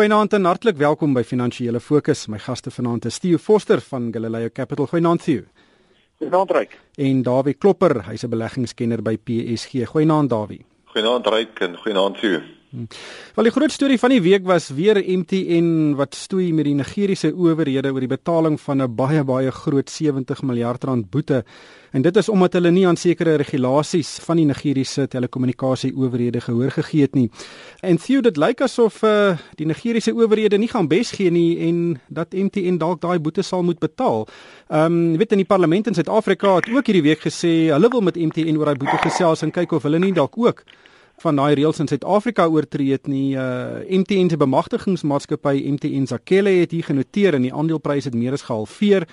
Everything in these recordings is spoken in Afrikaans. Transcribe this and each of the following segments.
Goeienaand en hartlik welkom by Finansiële Fokus. My gaste vanaand is Theo Forster van Galileo Capital. Goeienaand Theo. Goeienaand Ryk. En Dawie Klopper, hy's 'n beleggingskenner by PSG. Goeienaand Dawie. Goeienaand Ryk en goeienaand Theo. Hmm. Wel die groot storie van die week was weer MTN wat stoei met die Nigeriese owerhede oor die betaling van 'n baie baie groot 70 miljard rand boete. En dit is omdat hulle nie aan sekere regulasies van die Nigeriese telekommunikasie owerhede gehoor gegee het nie. En Theo dit lyk asof uh, die Nigeriese owerhede nie gaan besgee nie en dat MTN dalk daai boete sal moet betaal. Ehm um, weet in die parlement in Suid-Afrika het ook hierdie week gesê hulle wil met MTN oor daai boete gesels en kyk of hulle nie dalk ook van daai reëls in Suid-Afrika oortree het nie. Uh MTN se bemagtigingsmaatskappy MTN Zakhele het hier genoteer en die aandeleprys het meer as gehalveer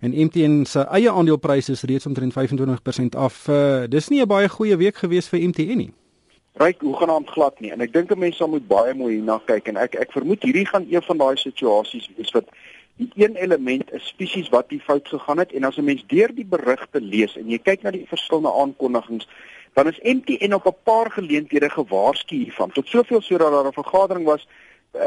en MTN se eie aandeleprys is reeds omtrent 25% af. Uh dis nie 'n baie goeie week gewees vir MTN nie. Ryk hoegenaamd glad nie en ek dink 'n mens sal moet baie mooi hierna kyk en ek ek vermoed hierdie gaan een van daai situasies wees wat die een element is spesies wat die fout gegaan het en as 'n mens deur die berigte lees en jy kyk na die verskillende aankondigings dan is MTN op 'n paar geleenthede gewaarsku hiervan. Tot soveel so dat daar 'n vergadering was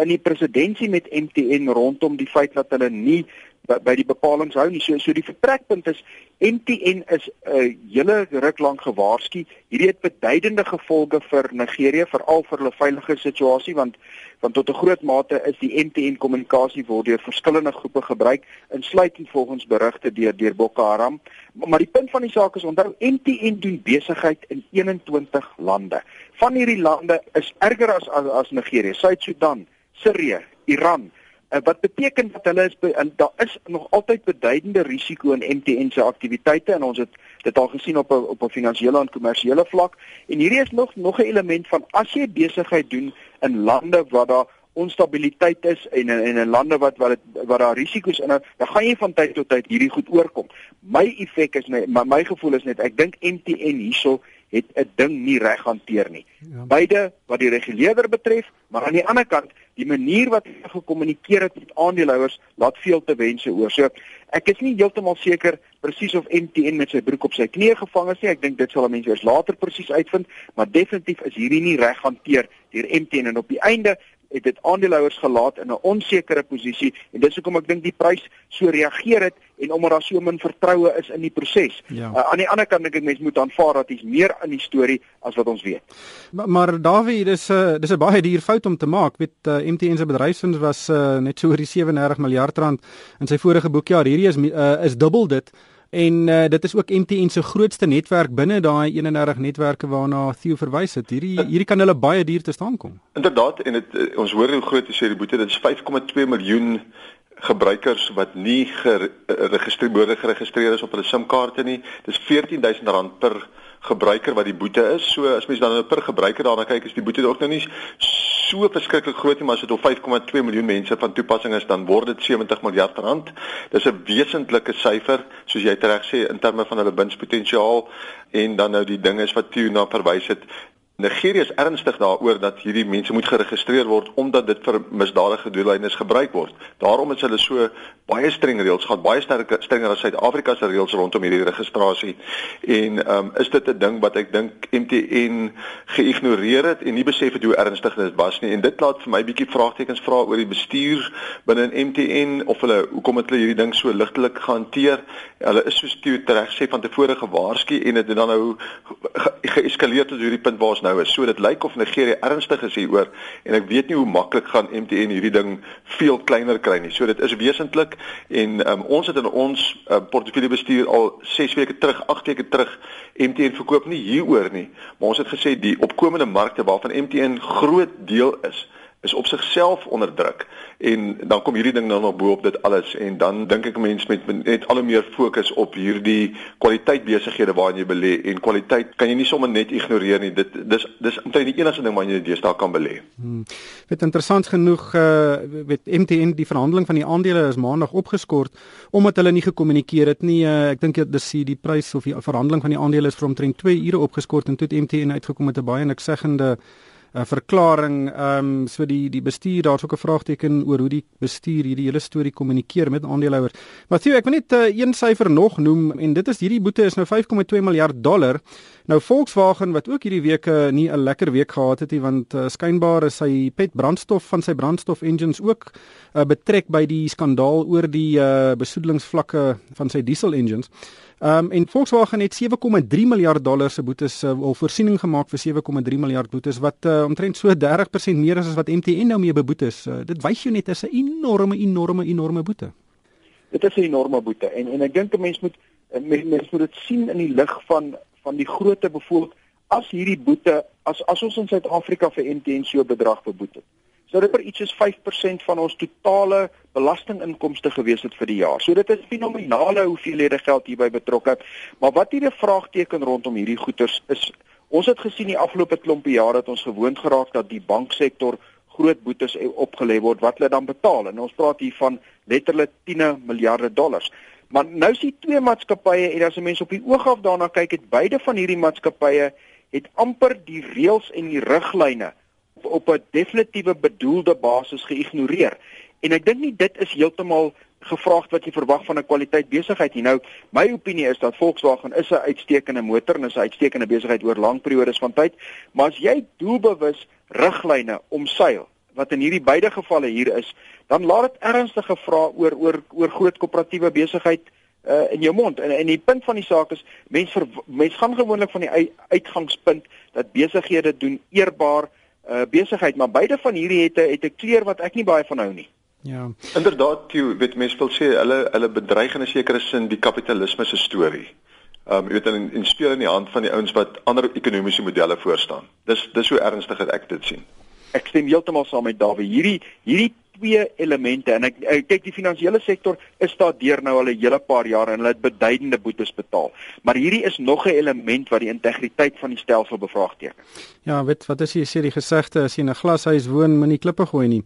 in die presidentskap met MTN rondom die feit dat hulle nie by, by die bepalinge hou nie. So so die vertrekpunt is MTN is 'n uh, hele ruk lank gewaarsku. Hierdie het beduidende gevolge vir Nigerië, veral vir hulle veilige situasie want want tot 'n groot mate is die MTN kommunikasie word deur verskillende groepe gebruik, insluitend volgens berigte deur deur Boko Haram. Maar, maar die punt van die saak is onthou MTN doen besigheid in 21 lande. Van hierdie lande is erger as as, as Nigerië, Suid-Sudan, Sirië, Iran. Uh, wat beteken dat hulle is daar is nog altyd beduidende risiko in MTN se aktiwiteite en ons het dit al gesien op 'n op 'n finansiële en kommersiële vlak en hierdie is nog nog 'n element van as jy besigheid doen in lande waar daar onstabiliteit is en in en in lande wat wat dit wat daar risiko's in dan gaan jy van tyd tot tyd hierdie goed oorkom. My effek is net my, my gevoel is net ek dink MTN hierso het 'n ding nie reg hanteer nie. Ja. Beide wat die reguleerder betref, maar aan die ander kant, die manier wat hy gekommunikeer het met aandeelhouers laat veel te wense oor. So ek is nie heeltemal seker presies of MTN met sy broek op sy knie gevang is nie. Ek dink dit sal mense eers later presies uitvind, maar definitief is hierdie nie reg hanteer deur MTN en op die einde het dit aandeelhouers gelaat in 'n onsekere posisie en dis hoekom ek dink die prys so reageer het en omdat daar so min vertroue is in die proses. Ja. Uh, aan die ander kant dink ek mense moet aanvaar dat dis meer in die storie as wat ons weet. Maar, maar Dawie, dis 'n uh, dis 'n baie duur fout om te maak. Weet uh, MTN se bedryfswins was uh, net so oor die 37 miljard rand in sy vorige boekjaar. Hierdie is uh, is dubbel dit. En uh, dit is ook MTN se grootste netwerk binne daai 31 netwerke waarna Theo verwys het. Hierdie hierdie kan hulle baie duur te staan kom. Inderdaad en dit uh, ons hoor hoe groot is hierdie boete. Dit is 5,2 miljoen gebruikers wat nie geregistreer geregistreer is op hulle SIM-kaarte nie. Dis R14000 per gebruiker wat die boete is. So as mens dan nou per gebruiker daarna kyk, is die boete ook nou nie so verskriklik groot nie, maar as dit op 5,2 miljoen mense van toepassing is, dan word dit 70 miljard rand. Dis 'n wesentlike syfer, soos jy reg sê in terme van hulle winspotensiaal en dan nou die dinge wat Tuna verwys het, Nigerië is ernstig daaroor dat hierdie mense moet geregistreer word omdat dit vir misdadige doeleindes gebruik word. Daarom is hulle so baie streng reëls, gaan baie sterker strenger as Suid-Afrika se reëls rondom hierdie registrasie. En ehm um, is dit 'n ding wat ek dink MTN geïgnoreer het en nie besef het hoe ernstig dit was nie. En dit laat vir my bietjie vraagtekens vra oor die bestuur binne MTN of hulle hoekom het hulle hierdie ding so ligtelik gehanteer? Hulle is so steeds reg sê van tevore gewaarsku en dit het dan nou geeskaleer tot hierdie punt waar nou is. So dit lyk of Nigerië ernstig is hieroor en ek weet nie hoe maklik gaan MTN hierdie ding veel kleiner kry nie. So dit is wesentlik en um, ons het in ons uh, portefeulje bestuur al 6 weke terug, 8 weke terug MTN verkoop nie hieroor nie, maar ons het gesê die opkomende markte waarvan MTN groot deel is is op sigself onder druk. En dan kom hierdie ding nou nog bo op dit alles. En dan dink ek mense met net al hoe meer fokus op hierdie kwaliteit besighede waarin jy belê. En kwaliteit kan jy nie sommer net ignoreer nie. Dit dis dis omtrent die enigste ding waarin jy deesdae kan belê. Hmm. Dit interessant genoeg uh weet MTN die verhandeling van die aandele is maandag opgeskort omdat hulle nie gekommunikeer het nie. Uh, ek dink dis die, die prys of die verhandeling van die aandele is vir omtrent 2 ure opgeskort en toe het MTN uitgekom met 'n baie niksegende 'n verklaring. Ehm um, so die die bestuur daar's ook 'n vraagteken oor hoe die bestuur hierdie hele storie kommunikeer met aandeelhouers. Matthew, ek wil net uh, een syfer nog noem en dit is hierdie boete is nou 5,2 miljard dollar. Nou Volkswagen wat ook hierdie week uh, nie 'n lekker week gehad het nie want uh, skynbaar is sy pet brandstof van sy brandstof engines ook uh, betrek by die skandaal oor die uh, besoedelingsvlakke van sy diesel engines. Ehm um, en Volkswagen het 7,3 miljard dollar se boetes uh, al voorsiening gemaak vir 7,3 miljard boetes wat uh, omtrent so 30% meer is as wat MTN nou mee beboet is. Uh, dit wys jou net is 'n enorme enorme enorme boete. Dit is 'n enorme boete en en ek dink 'n mens moet mens, moet dit sien in die lig van van die grootte bevoel as hierdie boete as as ons in Suid-Afrika vir MTN so bedrag beboet het sou dit vir iets soos 5% van ons totale belastinginkomste gewees het vir die jaar. So dit is fenominale hoeveelhede geld hierby betrokke. Maar wat hier 'n vraagteken rondom hierdie goederes is, ons het gesien die afgelope klompie jare dat ons gewoond geraak dat die banksektor groot boetes opgelê word wat hulle dan betaal en ons praat hier van letterlik 10 miljarde dollars. Maar nou sien twee maatskappye en as 'n mens op die oog af daarna kyk, het beide van hierdie maatskappye het amper die reëls en die riglyne op 'n definitiewe bedoelde basis geïgnoreer. En ek dink nie dit is heeltemal gevraagd wat jy verwag van 'n kwaliteit besigheid nie. Nou, my opinie is dat Volkswagen is 'n uitstekende motor en is 'n uitstekende besigheid oor lang periodes van tyd, maar as jy doelbewus riglyne omseil wat in hierdie beide gevalle hier is, dan laat dit ernstige vrae oor oor oor groot koöperatiewe besigheid uh, in jou mond. En en die punt van die saak is mense mense gaan gewoonlik van die uitgangspunt dat besighede doen eerbaar uh, besigheid, maar beide van hierdie het 'n het 'n kleur wat ek nie baie van hou nie. Ja. Inderdaad, jy weet mense wil sê hulle hulle bedreig in 'n sekere sin die kapitalisme se storie. Ehm um, jy weet in in speel in die hand van die ouens wat ander ekonomiese modelle voorstaan. Dis dis hoe ernstig ek dit sien. Ek stem heeltemal saam met Dawie. Hierdie hierdie twee elemente en ek, ek kyk die finansiële sektor is daar deur nou al 'n hele paar jaar en hulle het beduidende boetes betaal. Maar hierdie is nog 'n element wat die integriteit van die stelsel bevraagteken. Ja, weet wat is jy sê die gesegde as jy in 'n glashuis woon, moenie klippe gooi nie.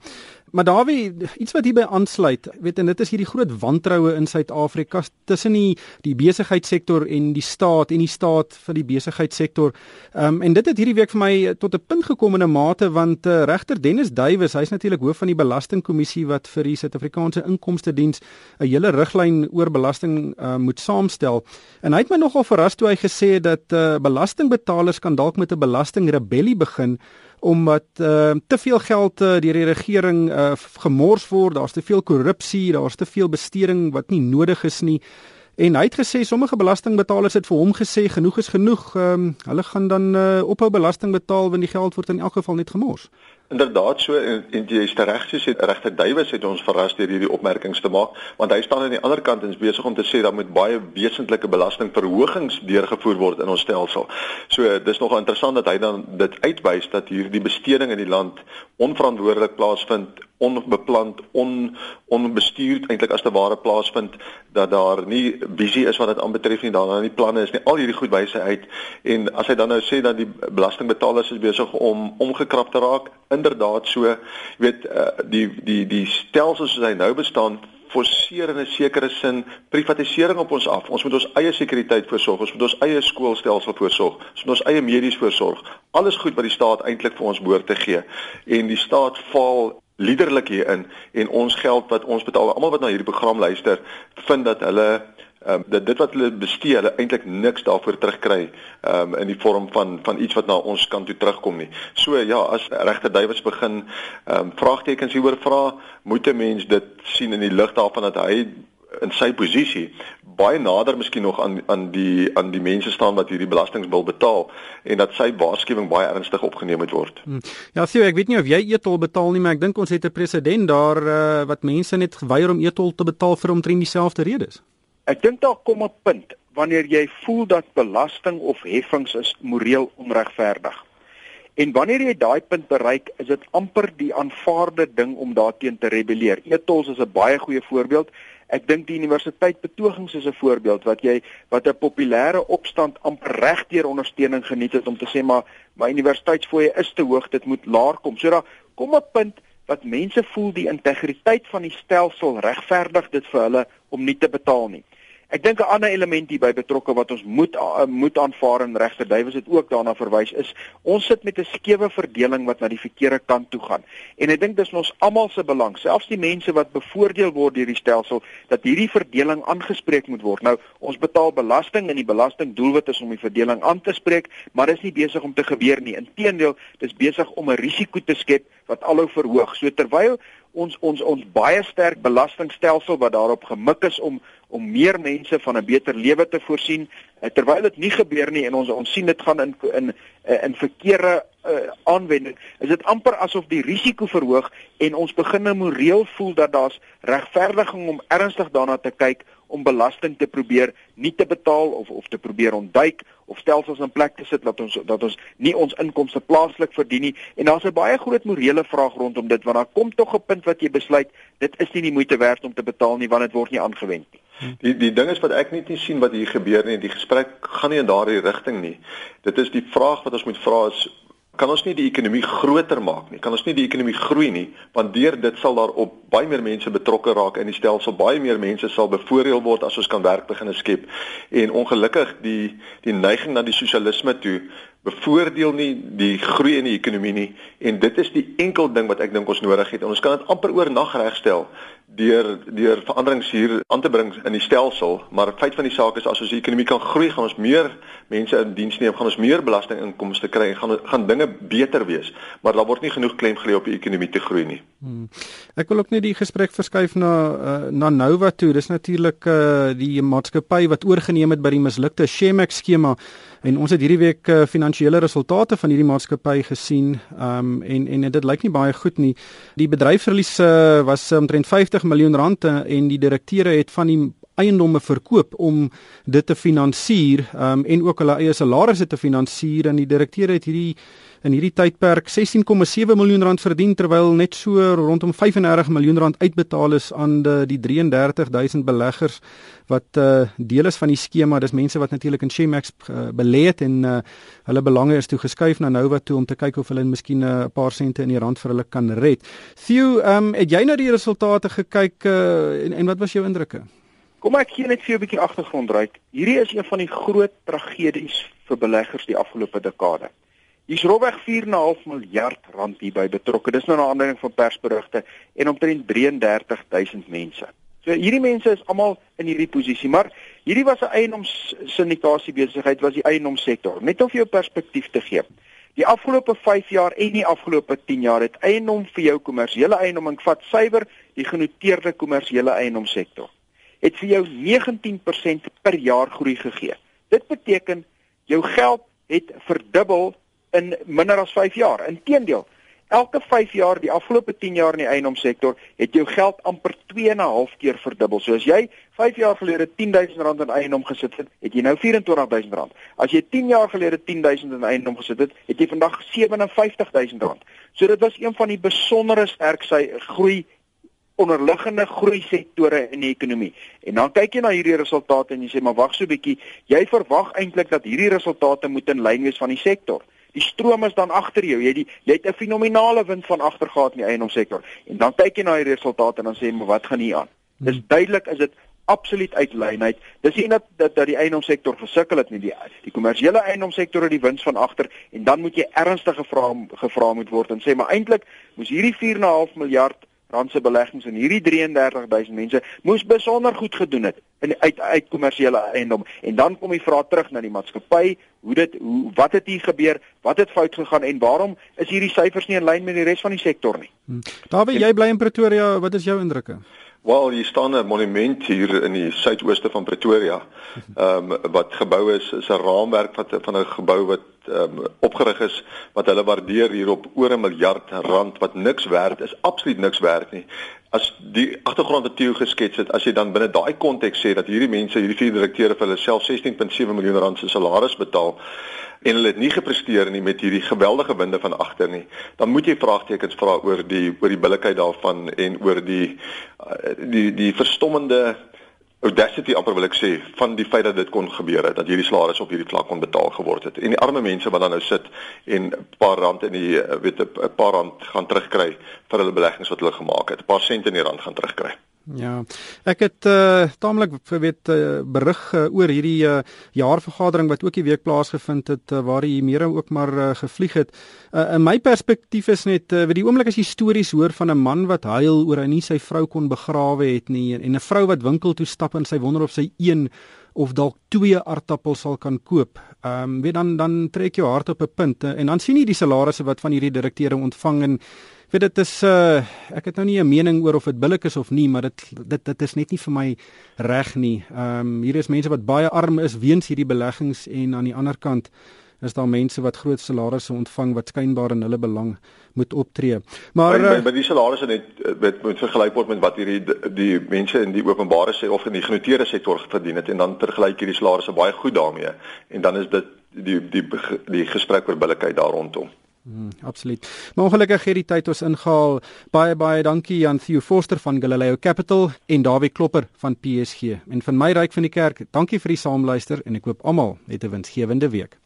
Maar Dawie, iets wat hierby aansluit, weet en dit is hierdie groot wantroue in Suid-Afrika tussen die die besigheidssektor en die staat en die staat vir die besigheidssektor. Ehm um, en dit het hierdie week vir my tot 'n punt gekom in 'n mate want uh, regter Dennis Duwys, hy's natuurlik hoof van die belastingkommissie wat vir die Suid-Afrikaanse Inkomste Diens 'n hele riglyn oor belasting uh, moet saamstel. En hy het my nogal verras toe hy gesê het dat uh, belastingbetalers kan dalk met 'n belastingrebellie begin omdat uh, te veel geld uh, deur die regering uh, gemors word, daar's te veel korrupsie, daar's te veel besteding wat nie nodig is nie. En hy het gesê sommige belastingbetalers het vir hom gesê genoeg is genoeg. Um, hulle gaan dan uh, ophou belasting betaal wanneer die geld word in elk geval net gemors. Inderdaad so en, en jy is reg soos regter Duwys het ons verras deur hierdie opmerkings te maak want hy staan aan die ander kant en is besig om te sê dat met baie wesentlike belastingverhogings deurgevoer word in ons stelsel. So dis nog interessant dat hy dan dit uitwys dat hierdie besteding in die land onverantwoordelik plaasvind, onbepland, on onbestuurd eintlik as te ware plaasvind dat daar nie visie is wat dit aanbetref nie, daar nie planne is nie. Al hierdie goed wys hy uit en as hy dan nou sê dat die belastingbetalers is besig om omgekrap te raak inderdaad so, jy weet uh, die die die stelsels soos hy nou bestaan forceer in 'n sekere sin privatisering op ons af. Ons moet ons eie sekuriteit voorsorg, ons moet ons eie skoolstelsel voorsorg, ons moet ons eie medies voorsorg. Alles goed wat die staat eintlik vir ons behoort te gee. En die staat faal liderlik hierin en ons geld wat ons betaal, almal wat na hierdie program luister, vind dat hulle ehm um, dat dit wat hulle bestee, hulle eintlik niks daarvoor terugkry ehm um, in die vorm van van iets wat na ons kant toe terugkom nie. So ja, as regter Duwys begin ehm um, vraagtekens hieroor vra, moet 'n mens dit sien in die lig daarvan dat hy in sy posisie baie nader miskien nog aan aan die aan die mense staan wat hierdie belastingbil betaal en dat sy waarskuwing baie ernstig opgeneem moet word. Hmm. Ja, sien ek weet nie of jy etol betaal nie, maar ek dink ons het 'n presedent daar uh, wat mense net geweier om etol te betaal vir omtrent dieselfde redes. Ek dink daar kom 'n punt wanneer jy voel dat belasting of heffings is moreel onregverdig. En wanneer jy daai punt bereik, is dit amper die aanvaarde ding om daarteen te rebelleer. Etols is 'n baie goeie voorbeeld. Ek dink die universiteit betogings is 'n voorbeeld wat jy wat 'n populêre opstand amper regdeur ondersteuning geniet het om te sê maar my universiteitsfooie is te hoog, dit moet laer kom. So daar kom 'n punt wat mense voel die integriteit van die stelsel regverdig dit vir hulle om nie te betaal nie. Ek dink 'n ander element hier by betrokke wat ons moet uh, moet aanvaar en regter Duwys het ook daarna verwys is ons sit met 'n skewe verdeling wat na die verkeerde kant toe gaan. En ek dink dis ons almal se belang, selfs die mense wat bevoordeel word deur die stelsel, dat hierdie verdeling aangespreek moet word. Nou, ons betaal belasting en die belastingdoelwit is om die verdeling aan te spreek, maar dit is nie besig om te gebeur nie. Inteendeel, dis besig om 'n risiko te skep wat alhou verhoog. So terwyl ons ons ons baie sterk belastingstelsel wat daarop gemik is om om meer mense van 'n beter lewe te voorsien eh, terwyl dit nie gebeur nie en ons ons sien dit gaan in in eh, in verkeerde uh, aanwending is dit amper asof die risiko verhoog en ons begin nou moreel voel dat daar's regverdiging om ernstig daarna te kyk om belasting te probeer nie te betaal of of te probeer ontduik of stelsels in plek te sit dat ons dat ons nie ons inkomste plaaslik verdien nie en daar's 'n baie groot morele vraag rondom dit want daar kom tog 'n punt wat jy besluit dit is nie die moeite werd om te betaal nie want dit word nie aangewend nie. Die die ding is wat ek net nie sien wat hier gebeur nie die gesprek gaan nie in daardie rigting nie. Dit is die vraag wat ons moet vra is kan ons nie die ekonomie groter maak nie. Kan ons nie die ekonomie groei nie, want deur dit sal daar op baie meer mense betrokke raak in die stelsel. Baie meer mense sal bevoordeel word as ons kan werk begin skep. En ongelukkig die die neiging na die sosialisme toe bevoordeel nie die groei in die ekonomie nie en dit is die enkel ding wat ek dink ons nodig het. En ons kan dit amper oornag regstel deur deur veranderings hier aan te bring in die stelsel, maar feit van die saak is as ons die ekonomie kan groei, gaan ons meer mense in diens neem, gaan ons meer belastinginkomste kry en gaan gaan dinge beter wees. Maar daar word nie genoeg klem gelê op die ekonomie te groei nie. Hmm. Ek wil ook net die gesprek verskuif na uh, na Nova toe. Dis natuurlik uh, die maatskappy wat oorgeneem het by die mislukte Shemex skema en ons het hierdie week uh, finansiële resultate van hierdie maatskappy gesien. Um en en dit lyk nie baie goed nie. Die bedryfsverlies uh, was omtrent 50 miljoen rand uh, en die direkteure het van die eiendomme verkoop om dit te finansier um, en ook hulle eie salarisse te finansier en die direkteur het hierdie in hierdie tydperk 16,7 miljoen rand verdien terwyl net so rondom 35 miljoen rand uitbetaal is aan die, die 33000 beleggers wat uh, deel is van die skema dis mense wat natuurlik in Shemax uh, belê het en uh, hulle belange is toe geskuif na Nova toe om te kyk of hulle miskien 'n uh, paar sente in die rand vir hulle kan red. Theo, um, het jy na die resultate gekyk uh, en, en wat was jou indrukke? Kom ek gee net vir 'n bietjie agtergrond ryk. Hierdie is een van die groot tragedies vir beleggers die afgelope dekade. Hier's robweg 4.5 miljard rand hierby betrokke. Dis nou 'n aanleiding van persberigte en omtrent 33000 mense. So hierdie mense is almal in hierdie posisie, maar hierdie was 'n eienoomssyndikasie besigheid, was die eienoomsektor. Net om vir jou perspektief te gee. Die afgelope 5 jaar en die afgelope 10 jaar het eienoom vir jou kommersiële eienoom, ek vat suiwer die genoteerde kommersiële eienoomsektor het vir jou 19% per jaar groei gegee. Dit beteken jou geld het verdubbel in minder as 5 jaar. Inteendeel, elke 5 jaar, die afgelope 10 jaar in die eiendomssektor, het jou geld amper 2.5 keer verdubbel. So as jy 5 jaar gelede R10000 in eiendom gesit het, het jy nou R24000. As jy 10 jaar gelede R10000 in eiendom gesit het, het jy vandag R57000. So dit was een van die besondere sterk sy groei onderliggende groei sektore in die ekonomie. En dan kyk jy na hierdie resultate en jy sê maar wag so 'n bietjie, jy verwag eintlik dat hierdie resultate moet in lyn wees van die sektor. Die stroom is dan agter jou. Jy die jy het 'n fenominale wind van agtergaat in die eiendomssektor. En dan kyk jy na die resultate en dan sê jy maar wat gaan hier aan? Dis hmm. duidelik is dit absoluut uit lynheid. Dis nie dat dat, dat die eiendomssektor gesukkel het nie. Die die kommersiële eiendomssektor het die wins van agter en dan moet jy ernstige vrae gevra moet word en sê maar eintlik moes hierdie 4.5 miljard rand se beleggings en hierdie 33000 mense moes besonder goed gedoen het in uit uit kommersiële eiendom en dan kom die vraag terug na die maatskappy hoe dit hoe wat het hier gebeur wat het fout gegaan en waarom is hierdie syfers nie in lyn met die res van die sektor nie hmm. Dawie jy bly in Pretoria wat is jou indrukke Wel, hier staan 'n monument hier in die suidooste van Pretoria. Ehm um, wat gebou is is 'n raamwerk wat van 'n gebou wat um, opgerig is wat hulle waardeer hier op oor 'n miljard rand wat niks werd is, absoluut niks werd nie. As die agtergrond wat Theo geskets het, as jy dan binne daai konteks sê dat hierdie mense, hierdie vier direkteure vir hulle self 16.7 miljoen rand se salaris betaal, en hulle het nie gepresteer nie met hierdie geweldige winde van agter nie, dan moet jy vraagtekens vra oor die oor die billikheid daarvan en oor die uh, die die verstommende audacity amper wil ek sê van die feit dat dit kon gebeur het dat hierdie salaris op hierdie vlak kon betaal geword het. En die arme mense wat dan nou sit en 'n paar rand in die uh, weet 'n paar rand gaan terugkry vir hulle beleggings wat hulle gemaak het. 'n paar sent in die rand gaan terugkry Ja. Ek het uh taamlik weet uh, berig uh, oor hierdie uh, jaarvergadering wat ook die week plaasgevind het uh, waar die Mere ook maar uh, gevlieg het. Uh, in my perspektief is net uh, weet die oomblik as jy stories hoor van 'n man wat huil oor hy nie sy vrou kon begrawe het nie en 'n vrou wat winkel toe stap en sy wonder of sy een of dalk twee aardappels sal kan koop. Ehm um, weet dan dan trek jou hart op 'n punt uh, en dan sien jy die salarisse wat van hierdie direkteure ontvang en weet dit is uh ek het nou nie 'n mening oor of dit billik is of nie, maar dit dit dit is net nie vir my reg nie. Ehm um, hier is mense wat baie arm is weens hierdie beleggings en aan die ander kant is daar mense wat groot salarisse ontvang wat skynbaar in hulle belang moet optree. Maar by, by die salarisse net met moet vergelyk word met wat hierdie die, die mense in die openbare sektor of in die genoteerde sektor verdien het en dan vergelyk hierdie salarisse baie goed daarmee en dan is dit die die die, die gesprek oor billikheid daar rondom. Hmm, absoluut. Maar ongelukkig het die tyd ons ingehaal. Baie baie dankie aan Theo Forster van Galileo Capital en Dawie Klopper van PSG. En van my ryk van die kerk, dankie vir die saamluister en ek hoop almal het 'n winsgewende week.